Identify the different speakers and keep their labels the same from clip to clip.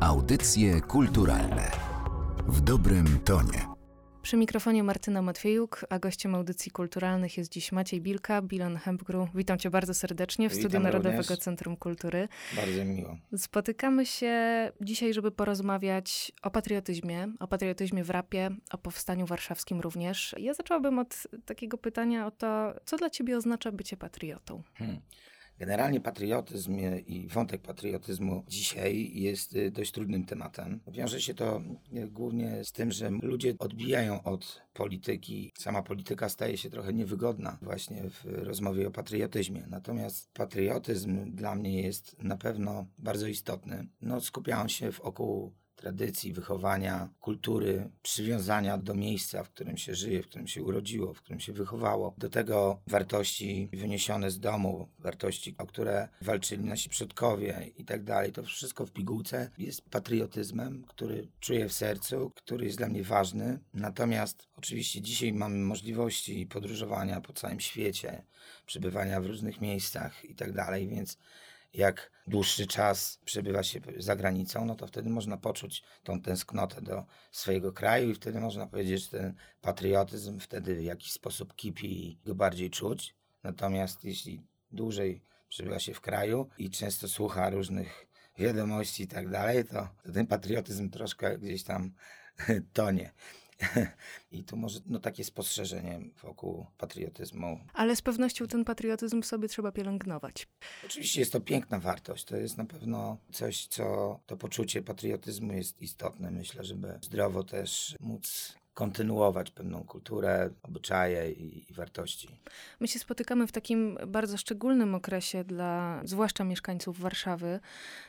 Speaker 1: Audycje kulturalne w dobrym tonie.
Speaker 2: Przy mikrofonie Martyna Matwiejuk, a gościem audycji kulturalnych jest dziś Maciej Bilka, Bilan Hempgru. Witam cię bardzo serdecznie w
Speaker 3: Witam
Speaker 2: Studiu Narodowego
Speaker 3: również.
Speaker 2: Centrum Kultury.
Speaker 3: Bardzo mi miło.
Speaker 2: Spotykamy się dzisiaj, żeby porozmawiać o patriotyzmie, o patriotyzmie w rapie, o powstaniu warszawskim również. Ja zaczęłabym od takiego pytania o to, co dla ciebie oznacza bycie patriotą?
Speaker 3: Hmm. Generalnie patriotyzm i wątek patriotyzmu dzisiaj jest y, dość trudnym tematem. Wiąże się to y, głównie z tym, że ludzie odbijają od polityki. Sama polityka staje się trochę niewygodna właśnie w rozmowie o patriotyzmie. Natomiast patriotyzm dla mnie jest na pewno bardzo istotny. No, skupia on się wokół tradycji, wychowania, kultury, przywiązania do miejsca, w którym się żyje, w którym się urodziło, w którym się wychowało. Do tego wartości wyniesione z domu, wartości, o które walczyli nasi przodkowie i tak dalej. To wszystko w pigułce jest patriotyzmem, który czuję w sercu, który jest dla mnie ważny. Natomiast oczywiście dzisiaj mamy możliwości podróżowania po całym świecie, przebywania w różnych miejscach i tak dalej, więc jak dłuższy czas przebywa się za granicą, no to wtedy można poczuć tą tęsknotę do swojego kraju i wtedy można powiedzieć, że ten patriotyzm wtedy w jakiś sposób kipi i go bardziej czuć. Natomiast jeśli dłużej przebywa się w kraju i często słucha różnych wiadomości i tak dalej, to, ten patriotyzm troszkę gdzieś tam tonie. I tu może no, takie spostrzeżenie wokół patriotyzmu.
Speaker 2: Ale z pewnością ten patriotyzm sobie trzeba pielęgnować.
Speaker 3: Oczywiście jest to piękna wartość. To jest na pewno coś, co to poczucie patriotyzmu jest istotne. Myślę, żeby zdrowo też móc kontynuować pewną kulturę, obyczaje i, i, wartości.
Speaker 2: My się spotykamy w takim bardzo szczególnym okresie dla zwłaszcza mieszkańców Warszawy.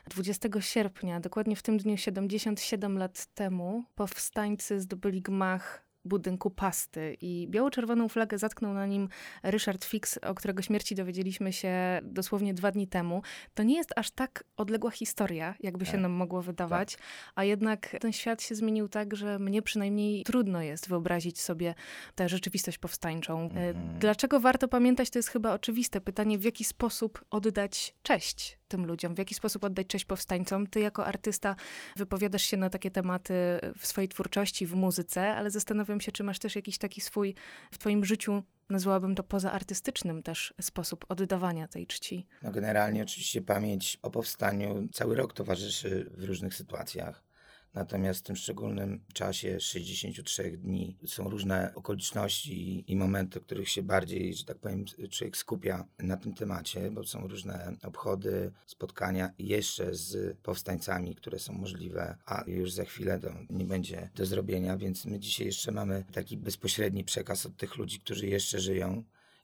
Speaker 2: 20 sierpnia, dokładnie w tym dniu 77 lat temu, powstańcy zdobyli gmach budynku pasty i biało-czerwoną flagę zatknął na nim Ryszard Fix, o którego śmierci dowiedzieliśmy się dosłownie dwa dni temu. To nie jest aż tak odległa historia, jakby się
Speaker 3: Tak.
Speaker 2: nam mogło wydawać,
Speaker 3: Tak.
Speaker 2: a jednak ten świat się zmienił tak, że mnie przynajmniej trudno jest wyobrazić sobie tę rzeczywistość powstańczą. E,
Speaker 3: Mhm.
Speaker 2: Dlaczego warto pamiętać, to jest chyba oczywiste pytanie, w jaki sposób oddać cześć tym ludziom, w jaki sposób oddać cześć powstańcom. Ty jako artysta wypowiadasz się na takie tematy w swojej twórczości, w muzyce, ale zastanawiam się, czy masz też jakiś taki swój w twoim życiu, nazwałabym to pozaartystycznym też sposób oddawania tej czci.
Speaker 3: No generalnie oczywiście pamięć o powstaniu cały rok towarzyszy w różnych sytuacjach. Natomiast w tym szczególnym czasie 63 dni są różne okoliczności i momenty, w których się bardziej, że tak powiem, człowiek skupia na tym temacie, bo są różne obchody, spotkania jeszcze z powstańcami, które są możliwe, a już za chwilę to nie będzie do zrobienia, więc my dzisiaj jeszcze mamy taki bezpośredni przekaz od tych ludzi, którzy jeszcze żyją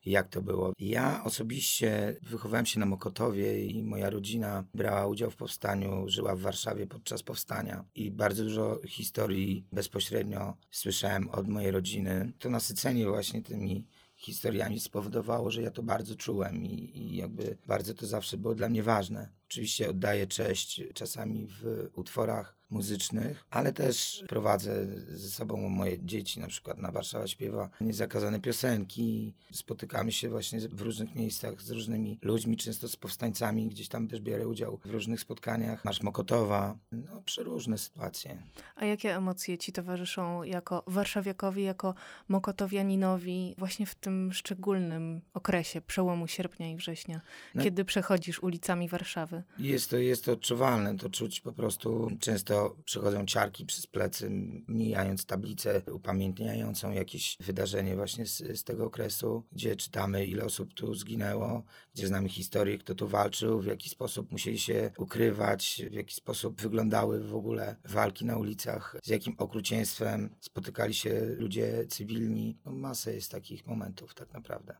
Speaker 3: jak to było. Ja osobiście wychowałem się na Mokotowie i moja rodzina brała udział w powstaniu, żyła w Warszawie podczas powstania i bardzo dużo historii bezpośrednio słyszałem od mojej rodziny. To nasycenie właśnie tymi historiami spowodowało, że ja to bardzo czułem i, i jakby bardzo to zawsze było dla mnie ważne. Oczywiście oddaję cześć czasami w utworach muzycznych, ale też prowadzę ze sobą moje dzieci, na przykład na Warszawa śpiewa niezakazane piosenki. Spotykamy się właśnie w różnych miejscach z różnymi ludźmi, często z powstańcami, gdzieś tam też biorę udział w różnych spotkaniach. Marsz Mokotowa, no przeróżne sytuacje.
Speaker 2: A jakie emocje ci towarzyszą jako warszawiakowi, jako mokotowianinowi właśnie w tym szczególnym okresie przełomu sierpnia i września,
Speaker 3: No-
Speaker 2: kiedy przechodzisz ulicami Warszawy?
Speaker 3: Jest to, jest to odczuwalne, to czuć po prostu. Często przechodzą ciarki przez plecy, mijając tablicę upamiętniającą jakieś wydarzenie właśnie z, z tego okresu, gdzie czytamy, ile osób tu zginęło, gdzie znamy historię, kto tu walczył, w jaki sposób musieli się ukrywać, w jaki sposób wyglądały w ogóle walki na ulicach, z jakim okrucieństwem spotykali się ludzie cywilni. No, masę jest takich momentów tak naprawdę.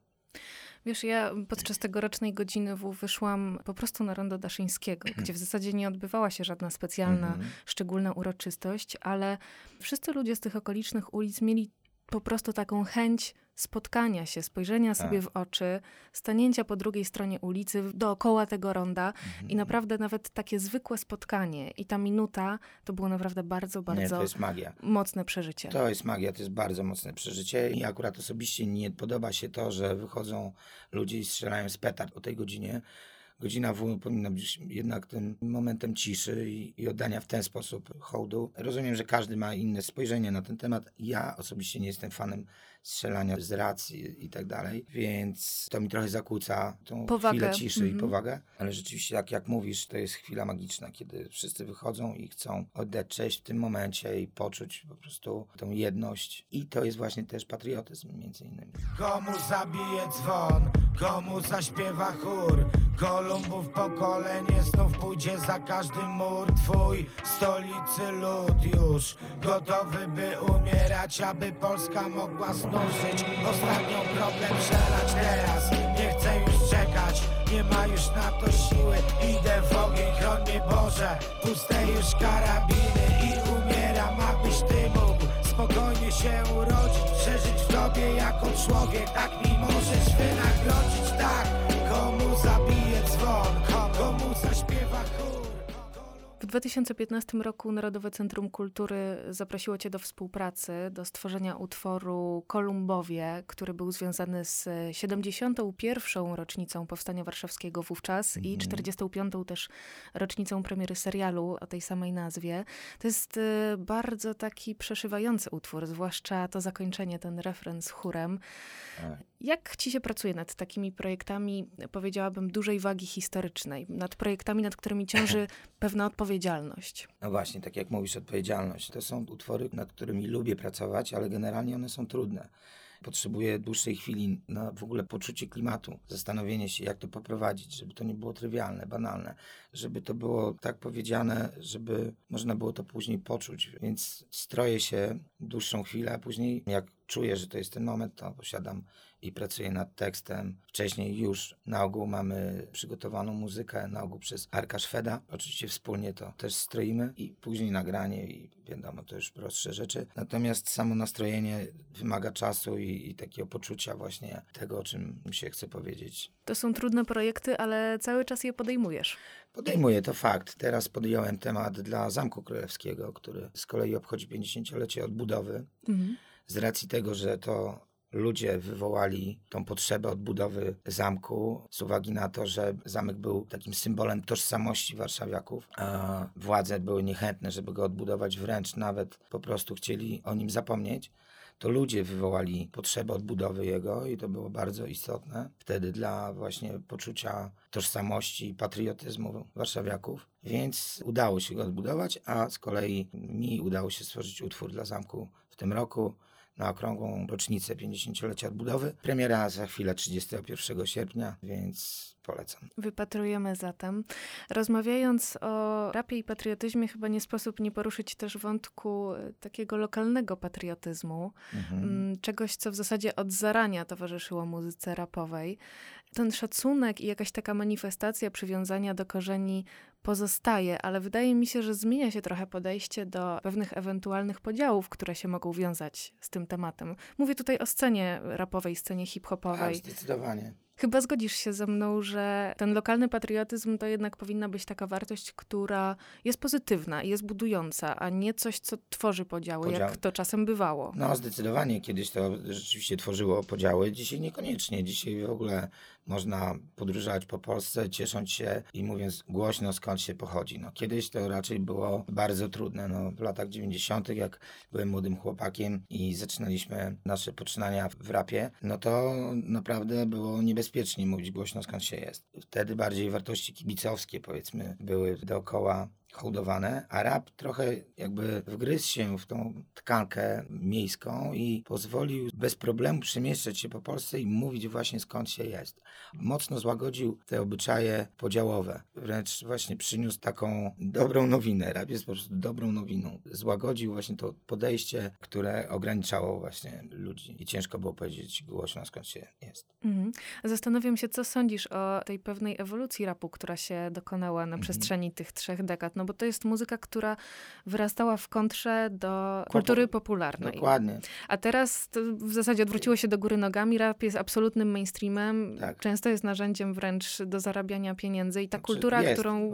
Speaker 2: Wiesz, ja podczas tegorocznej godziny W wyszłam po prostu na rondo Daszyńskiego, gdzie w zasadzie nie odbywała się żadna specjalna,
Speaker 3: Mhm.
Speaker 2: szczególna uroczystość, ale wszyscy ludzie z tych okolicznych ulic mieli po prostu taką chęć spotkania się, spojrzenia sobie w oczy, stanięcia po drugiej stronie ulicy, dookoła tego ronda i naprawdę nawet takie zwykłe spotkanie i ta minuta to było naprawdę bardzo,
Speaker 3: Nie,
Speaker 2: bardzo
Speaker 3: to jest magia.
Speaker 2: mocne przeżycie.
Speaker 3: To jest magia, to jest bardzo mocne przeżycie i akurat osobiście nie podoba się to, że wychodzą ludzie i strzelają z petard o tej godzinie, godzina W powinna być jednak tym momentem ciszy i, i oddania w ten sposób hołdu. Rozumiem, że każdy ma inne spojrzenie na ten temat. Ja osobiście nie jestem fanem strzelania z racji i tak dalej, więc to mi trochę zakłóca tą
Speaker 2: powagę.
Speaker 3: chwilę ciszy
Speaker 2: Mhm.
Speaker 3: i powagę, ale rzeczywiście, tak jak mówisz, to jest chwila magiczna, kiedy wszyscy wychodzą i chcą oddać cześć w tym momencie i poczuć po prostu tą jedność i to jest właśnie też patriotyzm między innymi.
Speaker 4: Komu zabije dzwon, komu zaśpiewa chór Kolumbów pokolenie znów pójdzie za każdy mur. Twój stolicy lud już gotowy by umierać Aby Polska mogła znów żyć. Ostatnią problem przelać teraz. Nie chcę już czekać, nie ma już na to siły. Idę w ogień, chroń mnie Boże. Puste już karabiny i umieram Abyś Ty mógł spokojnie się urodzić. Przeżyć w Tobie jako człowiek Tak mi możesz wynagrodzić, tak
Speaker 2: 2015 roku Narodowe Centrum Kultury zaprosiło cię do współpracy, do stworzenia utworu Kolumbowie, który był związany z 71. rocznicą Powstania Warszawskiego wówczas i 45. też rocznicą premiery serialu o tej samej nazwie. To jest y, bardzo taki przeszywający utwór, zwłaszcza to zakończenie, ten refren z chórem. Jak ci się pracuje nad takimi projektami, powiedziałabym, dużej wagi historycznej, nad projektami, nad którymi ciąży pewna odpowiedzialność?
Speaker 3: No właśnie, tak jak mówisz, odpowiedzialność. To są utwory, nad którymi lubię pracować, ale generalnie one są trudne. Potrzebuję dłuższej chwili na w ogóle poczucie klimatu, zastanowienie się, jak to poprowadzić, żeby to nie było trywialne, banalne, żeby to było tak powiedziane, żeby można było to później poczuć. Więc stroję się dłuższą chwilę, a później jak czuję, że to jest ten moment, to posiadam i pracuję nad tekstem. Wcześniej już na ogół mamy przygotowaną muzykę, na ogół przez Arka Szweda. Oczywiście wspólnie to też stroimy i później nagranie i wiadomo, to już prostsze rzeczy. Natomiast samo nastrojenie wymaga czasu i, i takiego poczucia właśnie tego, o czym się chce powiedzieć.
Speaker 2: To są trudne projekty, ale cały czas je podejmujesz.
Speaker 3: Podejmuję, to fakt. Teraz podjąłem temat dla Zamku Królewskiego, który z kolei obchodzi 50-lecie odbudowy. Z racji tego, że to ludzie wywołali tą potrzebę odbudowy zamku z uwagi na to, że zamek był takim symbolem tożsamości warszawiaków, a władze były niechętne, żeby go odbudować, wręcz nawet po prostu chcieli o nim zapomnieć. To ludzie wywołali potrzebę odbudowy jego i to było bardzo istotne wtedy dla właśnie poczucia tożsamości i patriotyzmu warszawiaków. Więc udało się go odbudować, a z kolei mi udało się stworzyć utwór dla zamku w tym roku na okrągłą rocznicę 50-lecia odbudowy. Premiera za chwilę 31 sierpnia, więc polecam.
Speaker 2: Wypatrujemy zatem. Rozmawiając o rapie i patriotyzmie, chyba nie sposób nie poruszyć też wątku e, takiego lokalnego patriotyzmu,
Speaker 3: Mhm.
Speaker 2: mm, czegoś, co w zasadzie od zarania towarzyszyło muzyce rapowej. Ten szacunek i jakaś taka manifestacja przywiązania do korzeni pozostaje, ale wydaje mi się, że zmienia się trochę podejście do pewnych ewentualnych podziałów, które się mogą wiązać z tym tematem. Mówię tutaj o scenie rapowej, scenie hip-hopowej.
Speaker 3: zdecydowanie.
Speaker 2: Chyba zgodzisz się ze mną, że ten lokalny patriotyzm to jednak powinna być taka wartość, która jest pozytywna i jest budująca, a nie coś, co tworzy podziały, jak to czasem bywało.
Speaker 3: No, zdecydowanie kiedyś to rzeczywiście tworzyło podziały, dzisiaj niekoniecznie. Dzisiaj w ogóle można podróżować po Polsce, ciesząc się i mówiąc głośno, skąd się pochodzi. No, kiedyś to raczej było bardzo trudne. No, w latach 90., jak byłem młodym chłopakiem i zaczynaliśmy nasze poczynania w rapie, no to naprawdę było niebezpiecznie mówić głośno, skąd się jest. Wtedy bardziej wartości kibicowskie, powiedzmy, były dookoła hołdowane, a rap trochę jakby wgryzł się w tą tkankę miejską i pozwolił bez problemu przemieszczać się po Polsce i mówić właśnie skąd się jest. Mocno złagodził te obyczaje podziałowe. Wręcz właśnie przyniósł taką dobrą nowinę. Rap jest po prostu dobrą nowiną. Złagodził właśnie to podejście, które ograniczało właśnie ludzi i ciężko było powiedzieć głośno skąd się jest.
Speaker 2: Mhm. Zastanawiam się, co sądzisz o tej pewnej ewolucji rapu, która się dokonała na
Speaker 3: Mhm.
Speaker 2: przestrzeni tych trzech dekad, no bo to jest muzyka, która wyrastała w kontrze do kultury popularnej.
Speaker 3: Dokładnie.
Speaker 2: A teraz w zasadzie odwróciło się do góry nogami. Rap jest absolutnym mainstreamem.
Speaker 3: Tak.
Speaker 2: Często jest narzędziem wręcz do zarabiania pieniędzy. I ta
Speaker 3: Znaczy,
Speaker 2: kultura,
Speaker 3: jest,
Speaker 2: którą,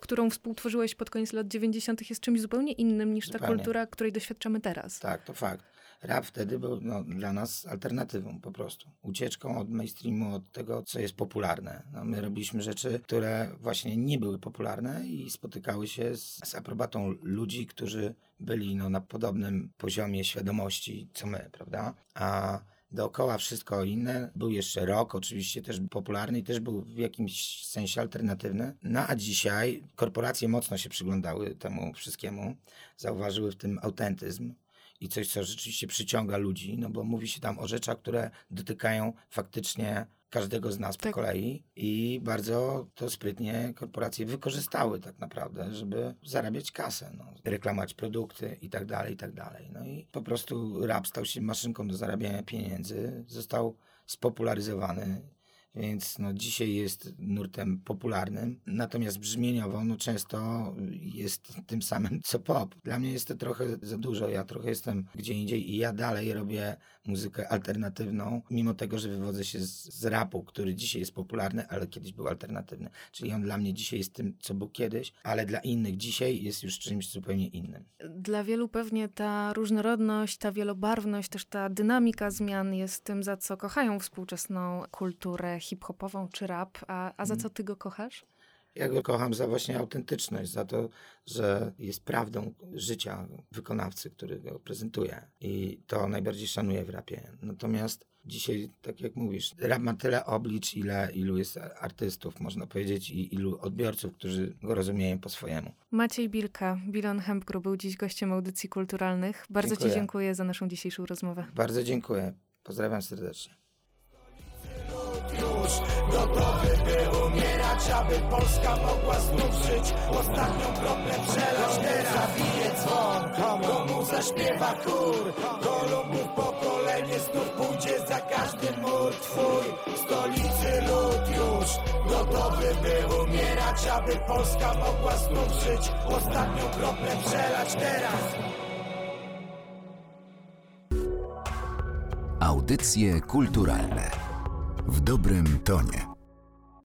Speaker 2: którą współtworzyłeś pod koniec lat 90., jest czymś zupełnie innym niż ta
Speaker 3: Zupełnie.
Speaker 2: kultura, której doświadczamy teraz.
Speaker 3: Tak, to fakt. Rap wtedy był no, dla nas alternatywą po prostu. Ucieczką od mainstreamu, od tego, co jest popularne. No, my robiliśmy rzeczy, które właśnie nie były popularne i spotykały się z, z aprobatą ludzi, którzy byli no, na podobnym poziomie świadomości, co my, prawda? A dookoła wszystko inne. Był jeszcze rok, oczywiście też popularny i też był w jakimś sensie alternatywny. No a dzisiaj korporacje mocno się przyglądały temu wszystkiemu, zauważyły w tym autentyzm i coś, co rzeczywiście przyciąga ludzi, no bo mówi się tam o rzeczach, które dotykają faktycznie każdego z nas
Speaker 2: Tak.
Speaker 3: po kolei i bardzo to sprytnie korporacje wykorzystały tak naprawdę, żeby zarabiać kasę, no, reklamować produkty i tak dalej, i tak dalej. No i po prostu rap stał się maszynką do zarabiania pieniędzy, został spopularyzowany, więc no, dzisiaj jest nurtem popularnym, natomiast brzmieniowo no, często jest tym samym co pop. Dla mnie jest to trochę za dużo, ja trochę jestem gdzie indziej i ja dalej robię muzykę alternatywną, mimo tego, że wywodzę się z, z rapu, który dzisiaj jest popularny, ale kiedyś był alternatywny. Czyli on dla mnie dzisiaj jest tym, co był kiedyś, ale dla innych dzisiaj jest już czymś zupełnie innym.
Speaker 2: Dla wielu pewnie ta różnorodność, ta wielobarwność, też ta dynamika zmian jest tym, za co kochają współczesną kulturę hip-hopową czy rap. A, a za co ty go kochasz?
Speaker 3: Ja go kocham za właśnie autentyczność, za to, że jest prawdą życia wykonawcy, który go prezentuje. I to najbardziej szanuję w rapie. Natomiast dzisiaj, tak jak mówisz, rap ma tyle oblicz, ile, ilu jest artystów, można powiedzieć, i ilu odbiorców, którzy go rozumieją po swojemu.
Speaker 2: Maciej Bilka, Bilon Hempgru był dziś gościem audycji kulturalnych. Bardzo
Speaker 3: Dziękuję.
Speaker 2: ci dziękuję za naszą dzisiejszą rozmowę.
Speaker 3: Bardzo dziękuję. Pozdrawiam serdecznie.
Speaker 4: Już gotowy by umierać, aby Polska mogła znów żyć. Ostatnią kroplę przelać teraz. Zabije dzwon, komu zaśpiewa chór. Kolumbów pokolenie znów pójdzie za każdy mur twój. W stolicy lud już gotowy by umierać, aby Polska mogła znów żyć. Ostatnią kroplę przelać teraz.
Speaker 1: Audycje kulturalne w dobrym tonie.